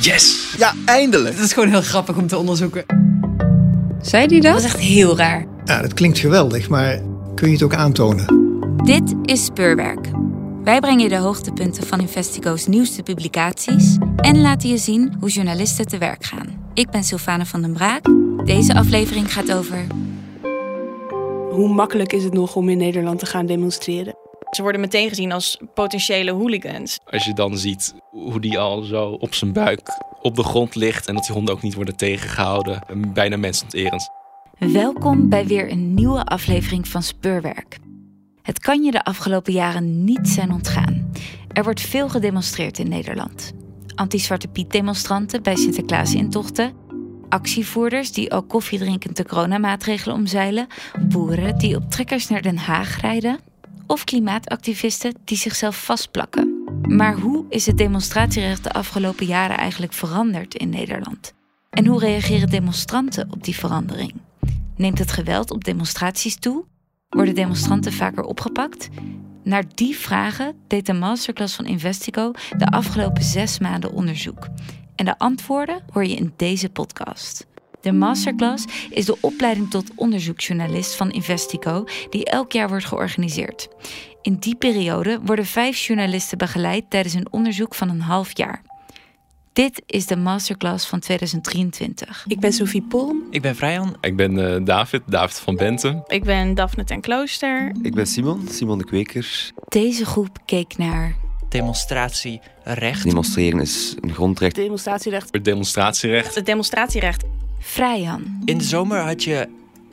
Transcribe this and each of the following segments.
Yes! Ja, eindelijk. Het is gewoon heel grappig om te onderzoeken. Zei die dat? Dat is echt heel raar. Ja, dat klinkt geweldig, maar kun je het ook aantonen? Dit is Speurwerk. Wij brengen je de hoogtepunten van Investigo's nieuwste publicaties en laten je zien hoe journalisten te werk gaan. Ik ben Sylvane van den Braak. Deze aflevering gaat over Hoe makkelijk is het nog om in Nederland te gaan demonstreren? Ze worden meteen gezien als potentiële hooligans. Als je dan ziet hoe die al zo op zijn buik op de grond ligt en dat die honden ook niet worden tegengehouden, bijna mensonterend. Welkom bij weer een nieuwe aflevering van Speurwerk. Het kan je de afgelopen jaren niet zijn ontgaan. Er wordt veel gedemonstreerd in Nederland. Anti-Zwarte Piet-demonstranten bij Sinterklaas-intochten, actievoerders die al koffiedrinkend de coronamaatregelen omzeilen, boeren die op trekkers naar Den Haag rijden, of klimaatactivisten die zichzelf vastplakken. Maar hoe is het demonstratierecht de afgelopen jaren eigenlijk veranderd in Nederland? En hoe reageren demonstranten op die verandering? Neemt het geweld op demonstraties toe? Worden demonstranten vaker opgepakt? Naar die vragen deed de masterclass van Investigo de afgelopen zes maanden onderzoek. En de antwoorden hoor je in deze podcast. De masterclass is de opleiding tot onderzoeksjournalist van Investigo, die elk jaar wordt georganiseerd. In die periode worden vijf journalisten begeleid tijdens een onderzoek van een half jaar. Dit is de masterclass van 2023. Ik ben Sophie Pol. Ik ben Vrijan. Ik ben eh, David, David van Benten. Ik ben Daphne ten Klooster. Ik ben Simon, Simon de Kweker. Deze groep keek naar Demonstratierecht. Demonstreren is een grondrecht. Demonstratierecht. Het demonstratierecht. Het demonstratierecht. Vrijan. In de zomer had je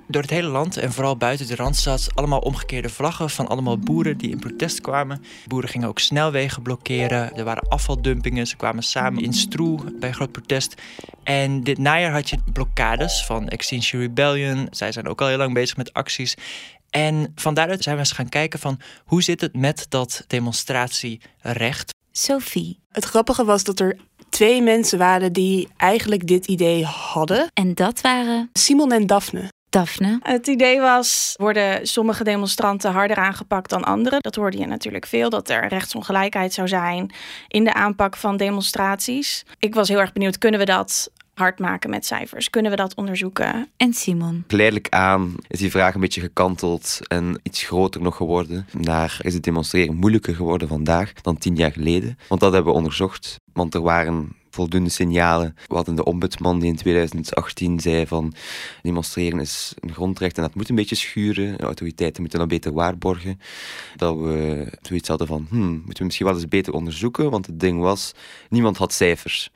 door het hele land en vooral buiten de Randstad allemaal omgekeerde vlaggen van allemaal boeren die in protest kwamen. Boeren gingen ook snelwegen blokkeren. Er waren afvaldumpingen. Ze kwamen samen in Stroe bij een groot protest. En dit najaar had je blokkades van Extinction Rebellion. Zij zijn ook al heel lang bezig met acties. En van daaruit zijn we eens gaan kijken van hoe zit het met dat demonstratierecht. Sophie. Het grappige was dat er twee mensen waren die eigenlijk dit idee hadden. En dat waren Simon en Daphne. Daphne, Het idee was, worden sommige demonstranten harder aangepakt dan anderen? Dat hoorde je natuurlijk veel, dat er rechtsongelijkheid zou zijn in de aanpak van demonstraties. Ik was heel erg benieuwd, kunnen we dat hard maken met cijfers? Kunnen we dat onderzoeken? en Simon. Geleidelijk aan is die vraag een beetje gekanteld en iets groter nog geworden. Naar is het demonstreren moeilijker geworden vandaag dan tien jaar geleden. Want dat hebben we onderzocht. Want er waren voldoende signalen. We hadden de ombudsman die in 2018 zei van demonstreren is een grondrecht en dat moet een beetje schuren. De autoriteiten moeten dat beter waarborgen. Dat we zoiets hadden van, hmm, moeten we misschien wel eens beter onderzoeken, want het ding was, niemand had cijfers.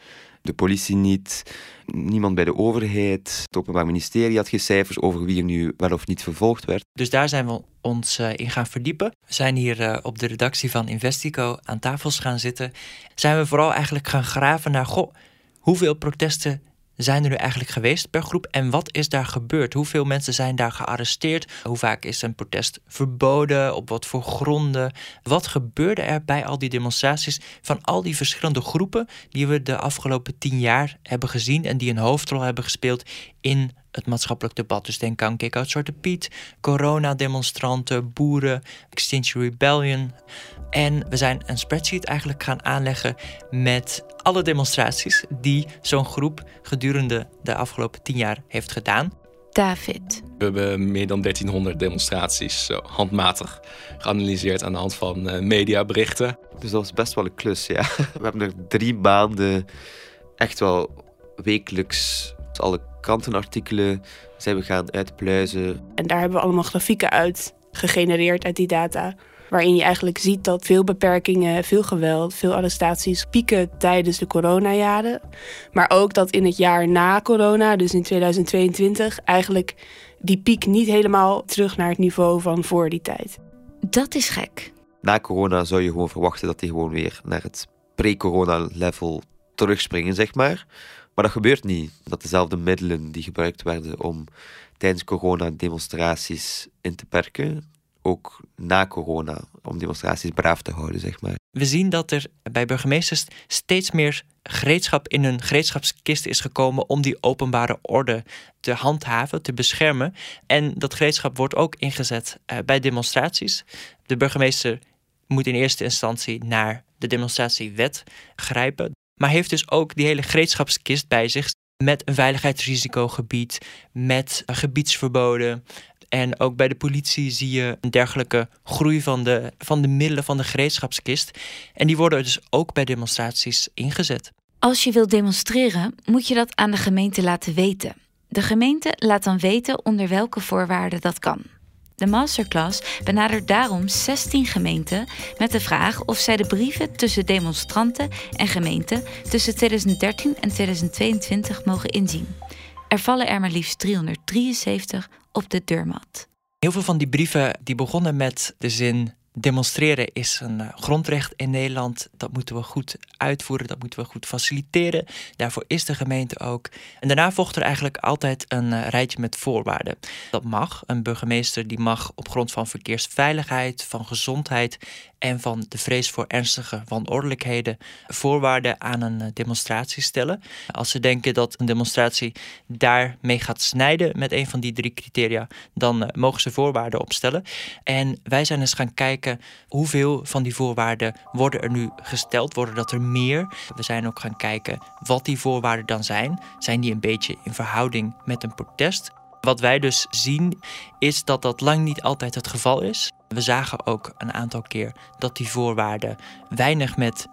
De politie niet, niemand bij de overheid, het Openbaar Ministerie had geen cijfers over wie er nu wel of niet vervolgd werd. Dus daar zijn we ons eh, in gaan verdiepen. We zijn hier eh, op de redactie van Investico aan tafels gaan zitten. Zijn we vooral eigenlijk gaan graven naar, goh, hoeveel protesten zijn er nu eigenlijk geweest per groep en wat is daar gebeurd? Hoeveel mensen zijn daar gearresteerd? Hoe vaak is een protest verboden? Op wat voor gronden? Wat gebeurde er bij al die demonstraties van al die verschillende groepen die we de afgelopen tien jaar hebben gezien en die een hoofdrol hebben gespeeld in het maatschappelijk debat. Dus denk aan Kick Out Zwarte Piet, coronademonstranten, boeren, Extinction Rebellion. En we zijn een spreadsheet eigenlijk gaan aanleggen met alle demonstraties die zo'n groep gedurende de afgelopen tien jaar heeft gedaan. David. We hebben meer dan 1300 demonstraties zo handmatig geanalyseerd aan de hand van eh, mediaberichten. Dus dat was best wel een klus, ja. We hebben er drie maanden echt wel wekelijks alle krantenartikelen zijn we gaan uitpluizen. En daar hebben we allemaal grafieken uit gegenereerd uit die data. Waarin je eigenlijk ziet dat veel beperkingen, veel geweld, veel arrestaties pieken tijdens de coronajaren. Maar ook dat in het jaar na corona, dus in 2022, eigenlijk die piek niet helemaal terug naar het niveau van voor die tijd. Dat is gek. Na corona zou je gewoon verwachten dat die gewoon weer naar het pre-corona level terugspringen, zeg maar. Maar dat gebeurt niet. Dat dezelfde middelen die gebruikt werden om tijdens corona demonstraties in te perken, ook na corona, om demonstraties braaf te houden, zeg maar. We zien dat er bij burgemeesters steeds meer gereedschap in hun gereedschapskist is gekomen om die openbare orde te handhaven, te beschermen. En dat gereedschap wordt ook ingezet eh, bij demonstraties. De burgemeester moet in eerste instantie naar de demonstratiewet grijpen. Maar heeft dus ook die hele gereedschapskist bij zich met een veiligheidsrisicogebied, met gebiedsverboden. En ook bij de politie zie je een dergelijke groei van de, van de middelen van de gereedschapskist. En die worden dus ook bij demonstraties ingezet. Als je wilt demonstreren, moet je dat aan de gemeente laten weten. De gemeente laat dan weten onder welke voorwaarden dat kan. De masterclass benadert daarom 16 gemeenten met de vraag of zij de brieven tussen demonstranten en gemeenten tussen 2013 en 2022 mogen inzien. Er vallen er maar liefst 373 op de deurmat. Heel veel van die brieven die begonnen met de zin Demonstreren is een eh, grondrecht in Nederland. Dat moeten we goed uitvoeren, dat moeten we goed faciliteren. Daarvoor is de gemeente ook. En daarna volgt er eigenlijk altijd een eh, rijtje met voorwaarden. Dat mag. Een burgemeester die mag op grond van verkeersveiligheid, van gezondheid en van de vrees voor ernstige wanordelijkheden voorwaarden aan een eh, demonstratie stellen. Als ze denken dat een demonstratie daarmee gaat snijden met een van die drie criteria, dan mogen ze voorwaarden opstellen. En wij zijn eens gaan kijken hoeveel van die voorwaarden worden er nu gesteld, worden dat er meer. We zijn ook gaan kijken wat die voorwaarden dan zijn. Zijn die een beetje in verhouding met een protest? Wat wij dus zien is dat dat lang niet altijd het geval is. We zagen ook een aantal keer dat die voorwaarden weinig met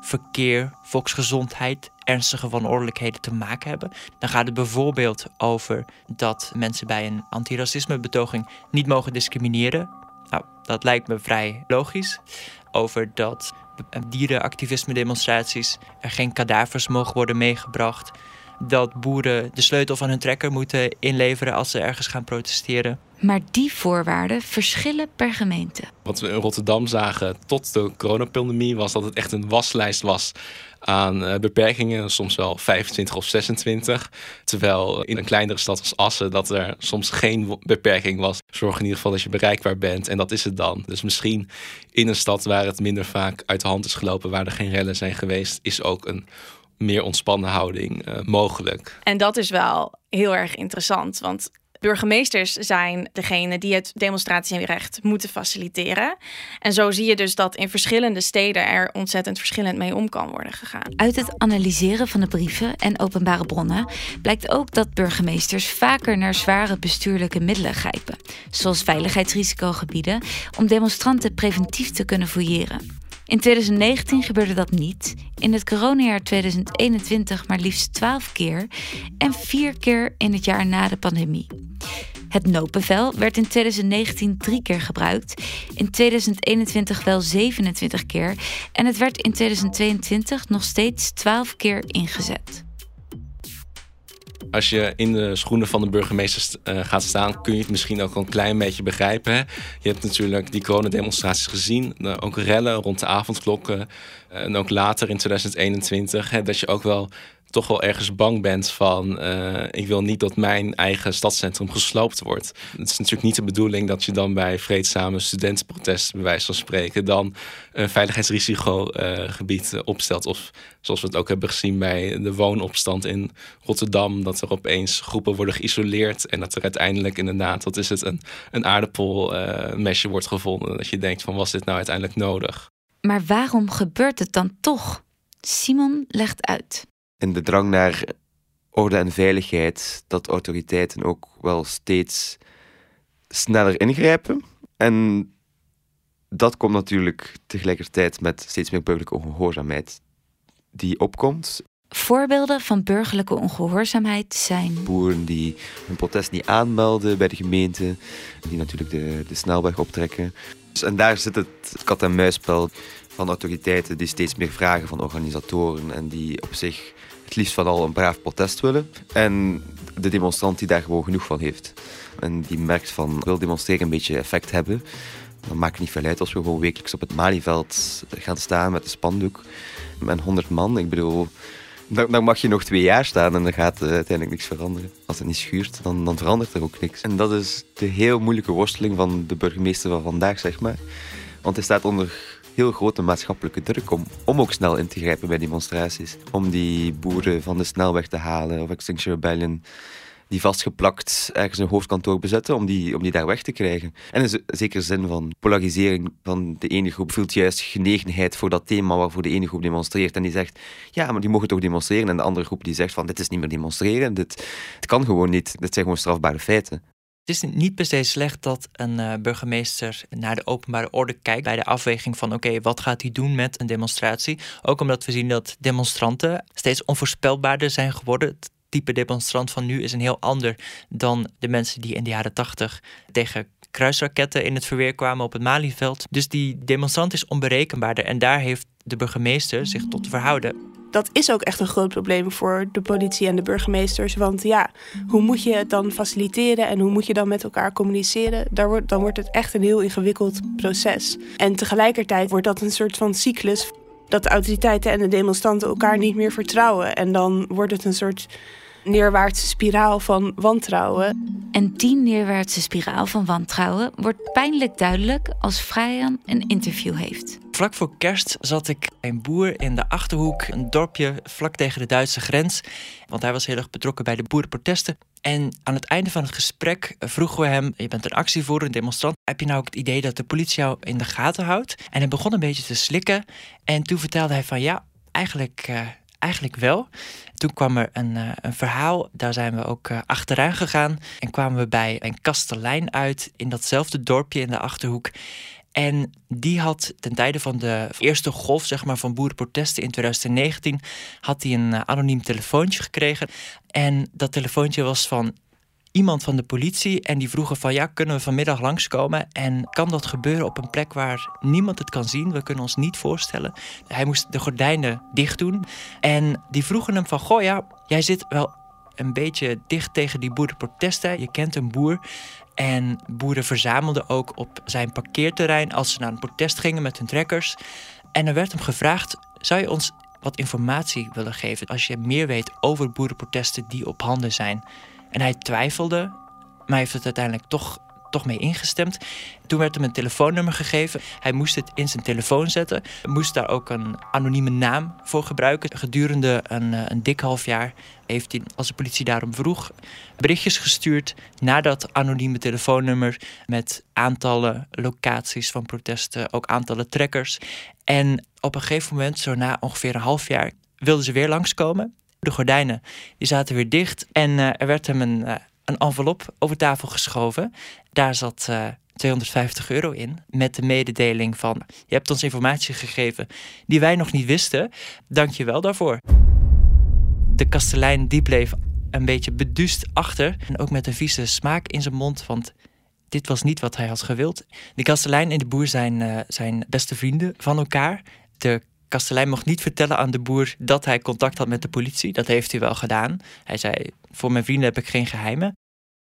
verkeer, volksgezondheid, ernstige wanordelijkheden te maken hebben. Dan gaat het bijvoorbeeld over dat mensen bij een antiracismebetoging niet mogen discrimineren. Nou, dat lijkt me vrij logisch. Over dat dierenactivisme demonstraties er geen kadavers mogen worden meegebracht. Dat boeren de sleutel van hun trekker moeten inleveren als ze ergens gaan protesteren. Maar die voorwaarden verschillen per gemeente. Wat we in Rotterdam zagen tot de coronapandemie was dat het echt een waslijst was aan eh, beperkingen, soms wel 25 of 26. Terwijl in een kleinere stad als Assen dat er soms geen beperking was. Zorg in ieder geval dat je bereikbaar bent en dat is het dan. Dus misschien in een stad waar het minder vaak uit de hand is gelopen, waar er geen rellen zijn geweest, is ook een meer ontspannen houding uh, mogelijk. En dat is wel heel erg interessant, want burgemeesters zijn degene die het demonstratierecht moeten faciliteren. En zo zie je dus dat in verschillende steden er ontzettend verschillend mee om kan worden gegaan. Uit het analyseren van de brieven en openbare bronnen blijkt ook dat burgemeesters vaker naar zware bestuurlijke middelen grijpen, zoals veiligheidsrisicogebieden, om demonstranten preventief te kunnen fouilleren. In 2019 gebeurde dat niet. In het coronajaar 2021 maar liefst 12 keer. En 4 keer in het jaar na de pandemie. Het noodbevel werd in 2019 drie keer gebruikt, in 2021 wel 27 keer en het werd in 2022 nog steeds 12 keer ingezet als je in de schoenen van de burgemeester uh, gaat staan, kun je het misschien ook een klein beetje begrijpen. Je hebt natuurlijk die coronademonstraties gezien, uh, ook rellen rond de avondklokken. Uh, en ook later in 2021, hè, dat je ook wel toch wel ergens bang bent van uh, ik wil niet dat mijn eigen stadscentrum gesloopt wordt. Het is natuurlijk niet de bedoeling dat je dan bij vreedzame studentenprotesten, bij wijze van spreken, dan een veiligheidsrisicogebied uh, opstelt. Of zoals we het ook hebben gezien bij de woonopstand in Rotterdam, dat er opeens groepen worden geïsoleerd en dat er uiteindelijk inderdaad, wat is het, een, een aardappelmesje uh, wordt gevonden. Dat je denkt van was dit nou uiteindelijk nodig? Maar waarom gebeurt het dan toch? Simon legt uit in de drang naar orde en veiligheid dat autoriteiten ook wel steeds sneller ingrijpen. En dat komt natuurlijk tegelijkertijd met steeds meer burgerlijke ongehoorzaamheid die opkomt. Voorbeelden van burgerlijke ongehoorzaamheid zijn. Boeren die hun protest niet aanmelden bij de gemeente, die natuurlijk de, de snelweg optrekken. Dus, en daar zit het kat-en-muisspel van autoriteiten die steeds meer vragen van organisatoren en die op zich het liefst van al een braaf protest willen. En de demonstrant die daar gewoon genoeg van heeft. En die merkt van, wil demonstreren een beetje effect hebben. Dan maakt het niet veel uit als we gewoon wekelijks op het Malieveld gaan staan met een spandoek. Met 100 man, ik bedoel... Dan, mag je nog twee jaar staan en dan gaat uh, uiteindelijk niks veranderen. Als het niet schuurt, dan, dan verandert er ook niks. En dat is de heel moeilijke worsteling van de burgemeester van vandaag, zeg maar. Want hij staat onder heel grote maatschappelijke druk om, om ook snel in te grijpen bij demonstraties. Om die boeren van de snelweg te halen of Extinction Rebellion die vastgeplakt ergens een hoofdkantoor bezetten om die, om die daar weg te krijgen. En in zekere zin van polarisering van de ene groep voelt juist genegenheid voor dat thema waarvoor de ene groep demonstreert. En die zegt, ja, maar die mogen toch demonstreren. En de andere groep die zegt van, dit is niet meer demonstreren, dit, kan gewoon niet, dit zijn gewoon strafbare feiten. Het is niet per se slecht dat een uh, burgemeester naar de openbare orde kijkt bij de afweging van oké, wat gaat hij doen met een demonstratie? Ook omdat we zien dat demonstranten steeds onvoorspelbaarder zijn geworden. Het type demonstrant van nu is een heel ander dan de mensen die in de jaren tachtig tegen kruisraketten in het verweer kwamen op het Malieveld. Dus die demonstrant is onberekenbaarder en daar heeft de burgemeester zich tot te verhouden dat is ook echt een groot probleem voor de politie en de burgemeesters. Want ja, hoe moet je het dan faciliteren en hoe moet je dan met elkaar communiceren? Daar wordt, dan wordt het echt een heel ingewikkeld proces. En tegelijkertijd wordt dat een soort van cyclus dat de autoriteiten en de demonstranten elkaar niet meer vertrouwen. En dan wordt het een soort neerwaartse spiraal van wantrouwen. En die neerwaartse spiraal van wantrouwen wordt pijnlijk duidelijk als Vrijan een interview heeft. Vlak voor kerst zat ik een boer in de achterhoek, een dorpje vlak tegen de Duitse grens. Want hij was heel erg betrokken bij de boerenprotesten. En aan het einde van het gesprek vroegen we hem: Je bent een actievoerder, een demonstrant. Heb je nou ook het idee dat de politie jou in de gaten houdt? En hij begon een beetje te slikken. En toen vertelde hij van ja, eigenlijk. Uh, eigenlijk wel. Toen kwam er een, uh, een verhaal, daar zijn we ook uh, achteraan gegaan. En kwamen we bij een kastelein uit in datzelfde dorpje in de achterhoek. En die had ten tijde van de eerste golf zeg maar, van boerenprotesten in 2019... had hij een uh, anoniem telefoontje gekregen. En dat telefoontje was van iemand van de politie en die vroegen van ja, kunnen we vanmiddag langskomen en kan dat gebeuren op een plek waar niemand het kan zien? We kunnen ons niet voorstellen. Hij moest de gordijnen dicht doen en die vroegen hem van goh ja, jij zit wel een beetje dicht tegen die boerenprotesten. Je kent een boer. En boeren verzamelden ook op zijn parkeerterrein als ze naar een protest gingen met hun trekkers. En er werd hem gevraagd: zou je ons wat informatie willen geven als je meer weet over boerenprotesten die op handen zijn? En hij twijfelde, maar heeft het uiteindelijk toch, toch mee ingestemd. Toen werd hem een telefoonnummer gegeven. Hij moest het in zijn telefoon zetten. Moest daar ook een anonieme naam voor gebruiken. Gedurende een, eh, een dik half jaar heeft hij, als de politie daarom vroeg, berichtjes gestuurd naar dat anonieme telefoonnummer met aantallen locaties van protesten, ook aantallen trekkers. En op een gegeven moment, zo na ongeveer een half jaar, wilden ze weer langskomen. De gordijnen die zaten weer dicht en uh, er werd hem een, uh, een envelop over tafel geschoven. Daar zat uh, 250 euro in met de mededeling van... je hebt ons informatie gegeven die wij nog niet wisten. Dank je wel daarvoor. De kastelein die bleef een beetje beduust achter en ook met een vieze smaak in zijn mond, want dit was niet wat hij had gewild. De kastelein en de boer zijn, zijn beste vrienden van elkaar. De kastelein mocht niet vertellen aan de boer dat hij contact had met de politie. Dat heeft hij wel gedaan. Hij zei: Voor mijn vrienden heb ik geen geheimen.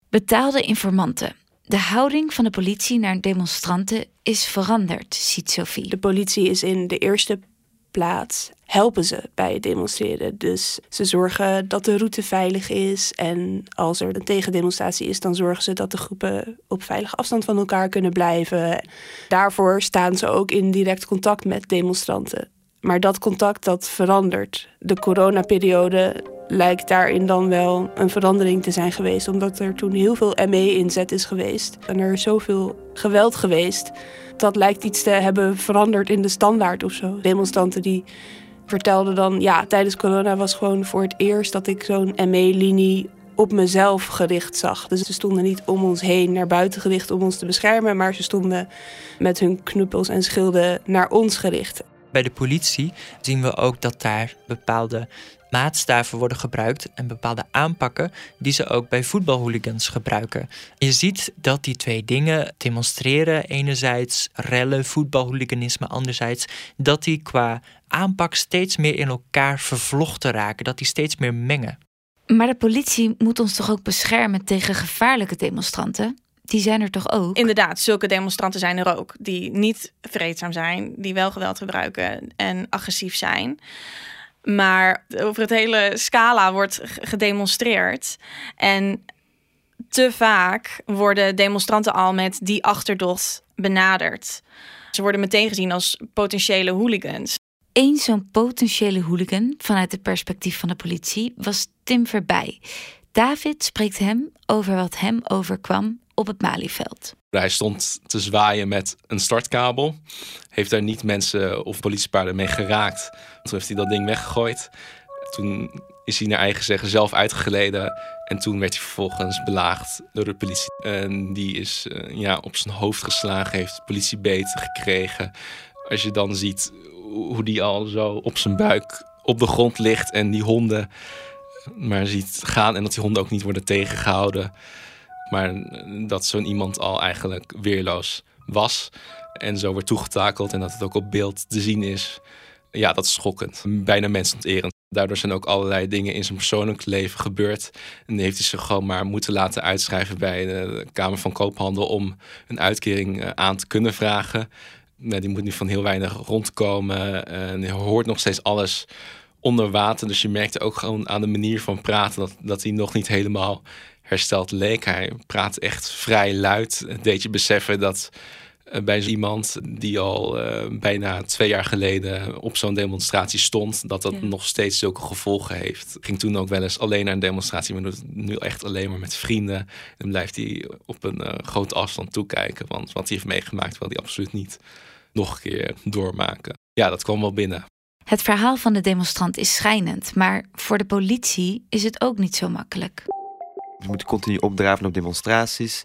Betaalde informanten. De houding van de politie naar demonstranten is veranderd, ziet Sophie. De politie is in de eerste plaats helpen ze bij het demonstreren. Dus ze zorgen dat de route veilig is. En als er een tegendemonstratie is, dan zorgen ze dat de groepen op veilige afstand van elkaar kunnen blijven. Daarvoor staan ze ook in direct contact met demonstranten. Maar dat contact dat verandert. De coronaperiode lijkt daarin dan wel een verandering te zijn geweest. Omdat er toen heel veel ME-inzet is geweest. En er is zoveel geweld geweest. Dat lijkt iets te hebben veranderd in de standaard of zo. Demonstranten die vertelden dan... ja, tijdens corona was gewoon voor het eerst dat ik zo'n ME-linie op mezelf gericht zag. Dus ze stonden niet om ons heen naar buiten gericht om ons te beschermen... maar ze stonden met hun knuppels en schilden naar ons gericht. Bij de politie zien we ook dat daar bepaalde maatstaven worden gebruikt en bepaalde aanpakken die ze ook bij voetbalhooligans gebruiken. Je ziet dat die twee dingen, demonstreren enerzijds, rellen, voetbalhooliganisme anderzijds, dat die qua aanpak steeds meer in elkaar vervlochten raken, dat die steeds meer mengen. Maar de politie moet ons toch ook beschermen tegen gevaarlijke demonstranten? Die zijn er toch ook? Inderdaad, zulke demonstranten zijn er ook. Die niet vreedzaam zijn, die wel geweld gebruiken en agressief zijn. Maar over het hele scala wordt gedemonstreerd. En te vaak worden demonstranten al met die achterdocht benaderd. Ze worden meteen gezien als potentiële hooligans. Eén zo'n potentiële hooligan vanuit het perspectief van de politie was Tim Verbij. David spreekt hem over wat hem overkwam op het Malieveld. Hij stond te zwaaien met een startkabel. Heeft daar niet mensen of politiepaarden mee geraakt. Toen heeft hij dat ding weggegooid. Toen is hij naar eigen zeggen zelf uitgeleden. En toen werd hij vervolgens belaagd door de politie. En die is uh, ja, op zijn hoofd geslagen, heeft politiebeten gekregen. Als je dan ziet hoe die al zo op zijn buik op de grond ligt en die honden maar ziet gaan en dat die honden ook niet worden tegengehouden. Maar dat zo'n iemand al eigenlijk weerloos was en zo wordt toegetakeld en dat het ook op beeld te zien is. Ja, dat is schokkend. Bijna mensonterend. Daardoor zijn ook allerlei dingen in zijn persoonlijk leven gebeurd. En heeft hij zich gewoon maar moeten laten uitschrijven bij de Kamer van Koophandel om een uitkering eh, aan te kunnen vragen. Die moet nu van heel weinig rondkomen. En hij hoort nog steeds alles onder water. Dus je merkte ook gewoon aan de manier van praten dat, dat hij nog niet helemaal hersteld leek. Hij praat echt vrij luid. Het deed je beseffen dat uh, bij iemand die al uh, bijna twee jaar geleden op zo'n demonstratie stond, dat dat ja. nog steeds zulke gevolgen heeft. Ging toen ook wel eens alleen naar een demonstratie, maar doet het nu echt alleen maar met vrienden. En blijft hij op een uh, grote afstand toekijken. Want wat hij heeft meegemaakt, wil hij absoluut niet nog een keer doormaken. Ja, dat kwam wel binnen. Het verhaal van de demonstrant is schijnend, maar voor de politie is het ook niet zo makkelijk. Ze moeten continu opdraven op demonstraties,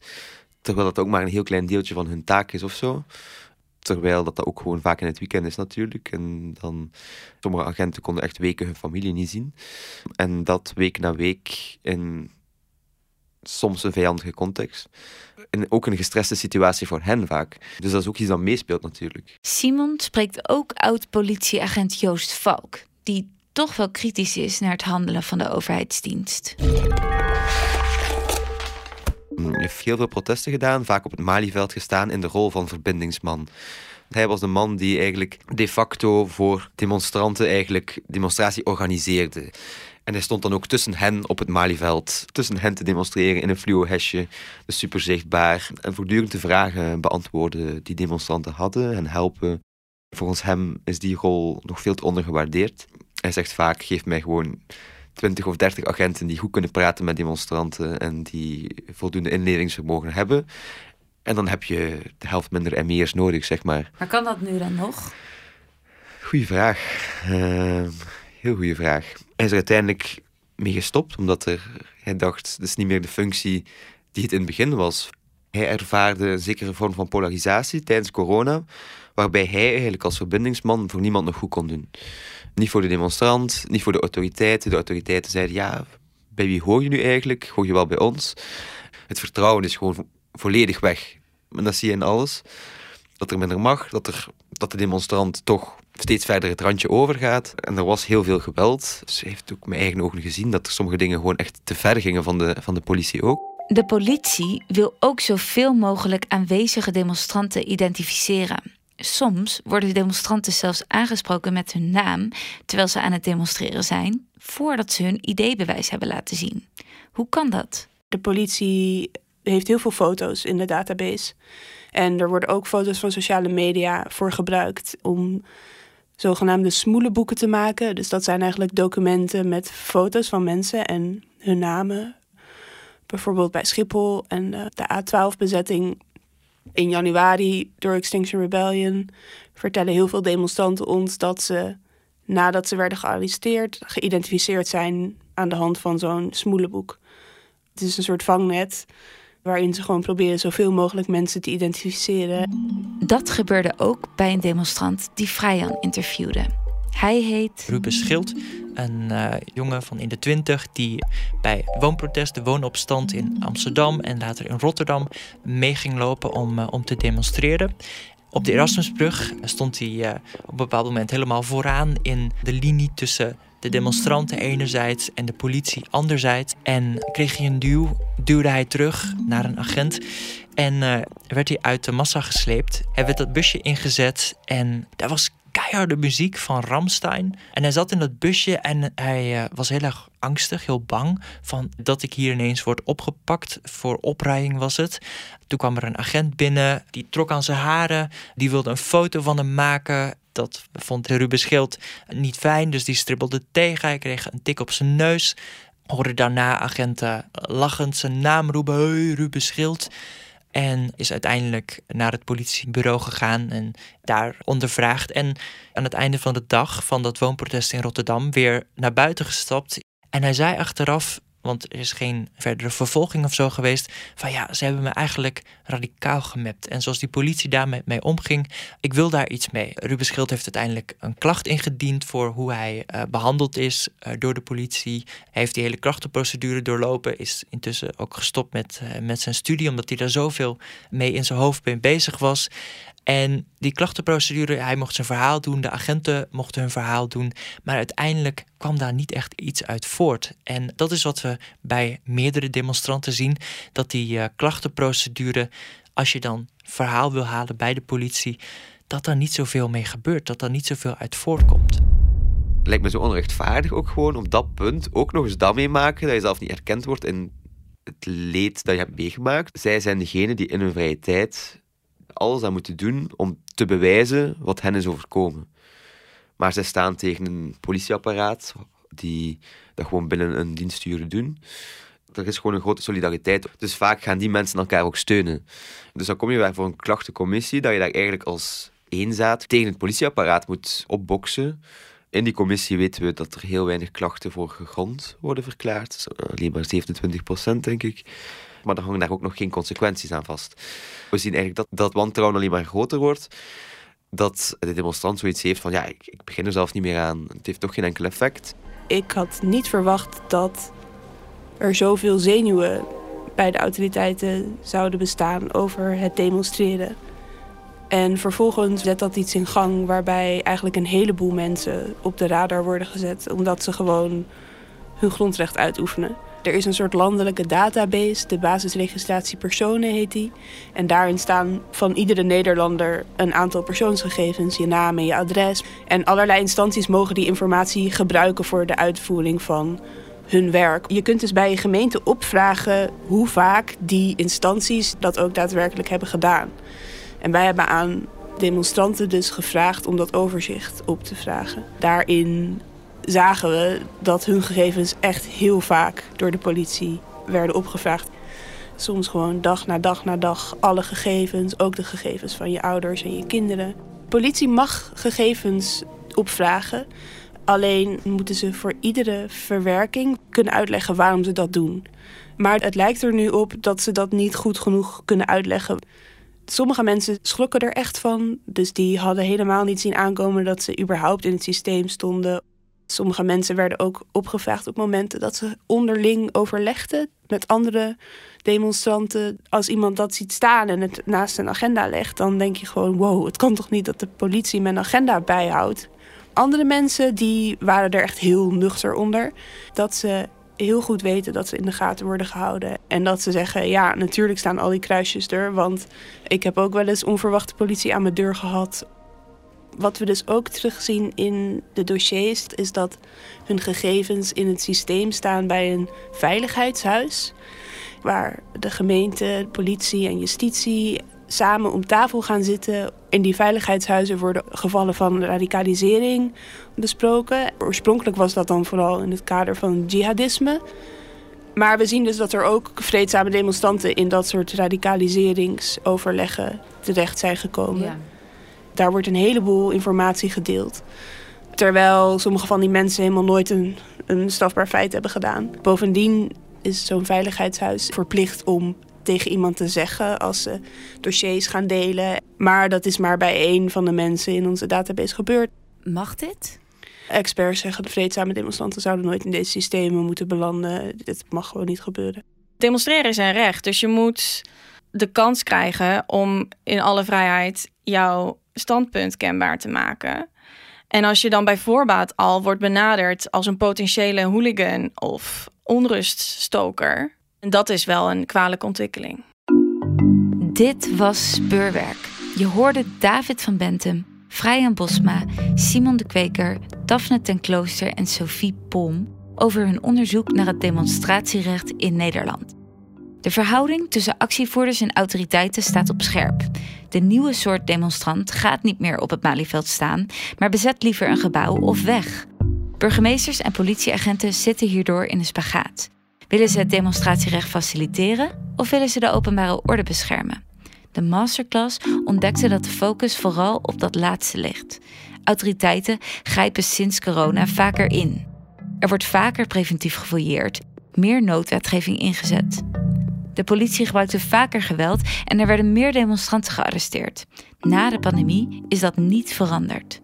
terwijl dat ook maar een heel klein deeltje van hun taak is of zo. Terwijl dat, dat ook gewoon vaak in het weekend is natuurlijk. En dan, sommige agenten konden echt weken hun familie niet zien. En dat week na week in soms een vijandige context. En ook een gestreste situatie voor hen vaak. Dus dat is ook iets dat meespeelt natuurlijk. Simon spreekt ook oud-politieagent Joost Valk, die toch wel kritisch is naar het handelen van de overheidsdienst. Hij heeft heel veel protesten gedaan, vaak op het Malieveld gestaan in de rol van verbindingsman. Hij was de man die eigenlijk de facto voor demonstranten eigenlijk demonstratie organiseerde. En hij stond dan ook tussen hen op het Malieveld, tussen hen te demonstreren in een fluo hesje, dus super zichtbaar. En voortdurend de vragen beantwoorden die demonstranten hadden en helpen. Volgens hem is die rol nog veel te ondergewaardeerd. Hij zegt vaak, geef mij gewoon 20 of 30 agenten die goed kunnen praten met demonstranten en die voldoende inlevingsvermogen hebben. En dan heb je de helft minder ME'ers nodig, zeg maar. Maar kan dat nu dan nog? Goeie vraag. Uh, heel goede vraag. Hij is er uiteindelijk mee gestopt, omdat er, hij dacht, dat is niet meer de functie die het in het begin was. Hij ervaarde een zekere vorm van polarisatie tijdens corona, waarbij hij eigenlijk als verbindingsman voor niemand nog goed kon doen. Niet voor de demonstrant, niet voor de autoriteiten. De autoriteiten zeiden, ja, bij wie hoor je nu eigenlijk? Hoor je wel bij ons? Het vertrouwen is gewoon volledig weg. En dat zie je in alles. Dat er minder mag, dat, er, dat de demonstrant toch steeds verder het randje overgaat. En er was heel veel geweld. Ze heeft ook met eigen ogen gezien dat er sommige dingen gewoon echt te ver gingen van de, van de politie ook. De politie wil ook zoveel mogelijk aanwezige demonstranten identificeren. Soms worden de demonstranten zelfs aangesproken met hun naam terwijl ze aan het demonstreren zijn, voordat ze hun ID-bewijs hebben laten zien. Hoe kan dat? De politie heeft heel veel foto's in de database. En er worden ook foto's van sociale media voor gebruikt om zogenaamde smoelenboeken te maken. Dus dat zijn eigenlijk documenten met foto's van mensen en hun namen. Bijvoorbeeld bij Schiphol en de A12-bezetting in januari door Extinction Rebellion vertellen heel veel demonstranten ons dat ze nadat ze werden gearresteerd, geïdentificeerd zijn aan de hand van zo'n smoelenboek. Het is een soort vangnet waarin ze gewoon proberen zoveel mogelijk mensen te identificeren. Dat gebeurde ook bij een demonstrant die Vrijan interviewde. Hij heet... Ruben Schild, een uh, jongen van in de twintig... die bij woonprotesten, woonopstand in Amsterdam... en later in Rotterdam mee ging lopen om, uh, om te demonstreren. Op de Erasmusbrug stond hij uh, op een bepaald moment helemaal vooraan... in de linie tussen de demonstranten enerzijds en de politie anderzijds. En kreeg hij een duw, duwde hij terug naar een agent en werd hij uit de massa gesleept. Hij werd dat busje ingezet en daar was keiharde muziek van Ramstein. En hij zat in dat busje en hij uh, was heel erg angstig, heel bang van dat ik hier ineens word opgepakt. Voor opruiing was het. Toen kwam er een agent binnen, die trok aan zijn haren, die wilde een foto van hem maken. Dat vond Ruben Schild niet fijn, dus die stribbelde tegen. Hij kreeg een tik op zijn neus. hoorde daarna agenten lachend zijn naam roepen: Hey, Ruben Schild. En is uiteindelijk naar het politiebureau gegaan en daar ondervraagd. En aan het einde van de dag van dat woonprotest in Rotterdam weer naar buiten gestapt. En hij zei achteraf want er is geen verdere vervolging of zo geweest. Van ja, ze hebben me eigenlijk radicaal gemapt. En zoals die politie daarmee mee omging, ik wil daar iets mee. Ruben Schild heeft uiteindelijk een klacht ingediend voor hoe hij uh, behandeld is uh, door de politie. Hij heeft die hele klachtenprocedure doorlopen. Is intussen ook gestopt met, uh, met zijn studie, omdat hij daar zoveel mee in zijn hoofd mee bezig was. En die klachtenprocedure, hij mocht zijn verhaal doen, de agenten mochten hun verhaal doen, maar uiteindelijk kwam daar niet echt iets uit voort. En dat is wat we bij meerdere demonstranten zien, dat die uh, klachtenprocedure, als je dan verhaal wil halen bij de politie, dat daar niet zoveel mee gebeurt, dat daar niet zoveel uit voortkomt. Lijkt me zo onrechtvaardig ook gewoon op dat punt ook nog eens dat meemaken, dat je zelf niet erkend wordt in het leed dat je hebt meegemaakt. Zij zijn degene die in hun vrije tijd alles aan moeten doen om te bewijzen wat hen is overkomen. Maar zij staan tegen een politieapparaat die dat gewoon binnen een diensturen doen. Er is gewoon een grote solidariteit. Dus vaak gaan die mensen elkaar ook steunen. Dus dan kom je weer voor een klachtencommissie, dat je daar eigenlijk als eenzaad tegen het politieapparaat moet opboksen. In die commissie weten we dat er heel weinig klachten voor gegrond worden verklaard. Alleen maar 27 procent, denk ik. Maar dan hangen daar ook nog geen consequenties aan vast. We zien eigenlijk dat dat wantrouwen alleen maar groter wordt. Dat de demonstrant zoiets heeft van ja, ik, ik begin er zelf niet meer aan. Het heeft toch geen enkel effect. Ik had niet verwacht dat er zoveel zenuwen bij de autoriteiten zouden bestaan over het demonstreren. En vervolgens zet dat iets in gang waarbij eigenlijk een heleboel mensen op de radar worden gezet, omdat ze gewoon hun grondrecht uitoefenen. Er is een soort landelijke database, de basisregistratie personen heet die. En daarin staan van iedere Nederlander een aantal persoonsgegevens, je naam en je adres. En allerlei instanties mogen die informatie gebruiken voor de uitvoering van hun werk. Je kunt dus bij je gemeente opvragen hoe vaak die instanties dat ook daadwerkelijk hebben gedaan. En wij hebben aan demonstranten dus gevraagd om dat overzicht op te vragen. Daarin zagen we dat hun gegevens echt heel vaak door de politie werden opgevraagd. Soms gewoon dag na dag na dag alle gegevens, ook de gegevens van je ouders en je kinderen. Politie mag gegevens opvragen, alleen moeten ze voor iedere verwerking kunnen uitleggen waarom ze dat doen. Maar het lijkt er nu op dat ze dat niet goed genoeg kunnen uitleggen. Sommige mensen schrokken er echt van, dus die hadden helemaal niet zien aankomen dat ze überhaupt in het systeem stonden. Sommige mensen werden ook opgevraagd op momenten dat ze onderling overlegden met andere demonstranten. Als iemand dat ziet staan en het naast een agenda legt, dan denk je gewoon: wow, het kan toch niet dat de politie mijn agenda bijhoudt. Andere mensen die waren er echt heel nuchter onder. Dat ze heel goed weten dat ze in de gaten worden gehouden. En dat ze zeggen: ja, natuurlijk staan al die kruisjes er. Want ik heb ook wel eens onverwachte politie aan mijn deur gehad. Wat we dus ook terugzien in de dossiers is dat hun gegevens in het systeem staan bij een veiligheidshuis. Waar de gemeente, politie en justitie samen om tafel gaan zitten. In die veiligheidshuizen worden gevallen van radicalisering besproken. Oorspronkelijk was dat dan vooral in het kader van jihadisme. Maar we zien dus dat er ook vreedzame demonstranten in dat soort radicaliseringsoverleggen terecht zijn gekomen. Daar wordt een heleboel informatie gedeeld. Terwijl sommige van die mensen helemaal nooit een, een strafbaar feit hebben gedaan. Bovendien is zo'n veiligheidshuis verplicht om tegen iemand te zeggen als ze dossiers gaan delen. Maar dat is maar bij één van de mensen in onze database gebeurd. Mag dit? Experts zeggen de vreedzame demonstranten zouden nooit in deze systemen moeten belanden. Dit mag gewoon niet gebeuren. Demonstreren is een recht, dus je moet de kans krijgen om in alle vrijheid jouw standpunt kenbaar te maken. En als je dan bij voorbaat al wordt benaderd als een potentiële hooligan of onruststoker, dat is wel een kwalijke ontwikkeling. Dit was Speurwerk. Je hoorde David van Bentum, Vrijan Bosma, Simon de Kweker, Daphne ten Klooster en Sophie Pom over hun onderzoek naar het demonstratierecht in Nederland. De verhouding tussen actievoerders en autoriteiten staat op scherp. De nieuwe soort demonstrant gaat niet meer op het Malieveld staan, maar bezet liever een gebouw of weg. Burgemeesters en politieagenten zitten hierdoor in een spagaat. Willen ze het demonstratierecht faciliteren of willen ze de openbare orde beschermen? De masterclass ontdekte dat de focus vooral op dat laatste ligt. Autoriteiten grijpen sinds corona vaker in. Er wordt vaker preventief gefouilleerd, meer noodwetgeving ingezet. De politie gebruikte vaker geweld en er werden meer demonstranten gearresteerd. Na de pandemie is dat niet veranderd.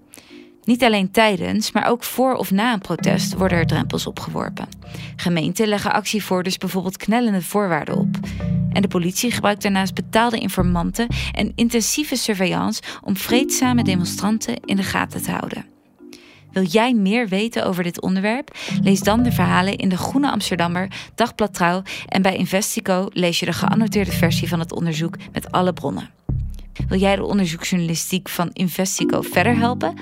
Niet alleen tijdens, maar ook voor of na een protest worden er drempels opgeworpen. Gemeenten leggen actievoerders bijvoorbeeld knellende voorwaarden op. En de politie gebruikt daarnaast betaalde informanten en intensieve surveillance om vreedzame demonstranten in de gaten te houden. Wil jij meer weten over dit onderwerp? Lees dan de verhalen in de Groene Amsterdammer, Dagblad Trouw en bij Investico lees je de geannoteerde versie van het onderzoek met alle bronnen. Wil jij de onderzoeksjournalistiek van Investico verder helpen?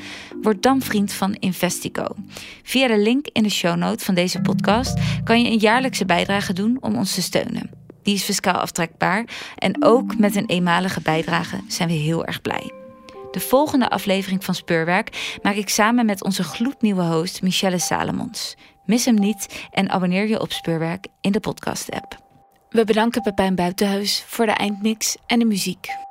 Word dan vriend van Investico. Via de link in de shownote van deze podcast kan je een jaarlijkse bijdrage doen om ons te steunen. Die is fiscaal aftrekbaar en ook met een eenmalige bijdrage zijn we heel erg blij. De volgende aflevering van Speurwerk maak ik samen met onze gloednieuwe host Michelle Salomons. Mis hem niet en abonneer je op Speurwerk in de podcast-app. We bedanken Pepijn Buitenhuis voor de eindmix en de muziek.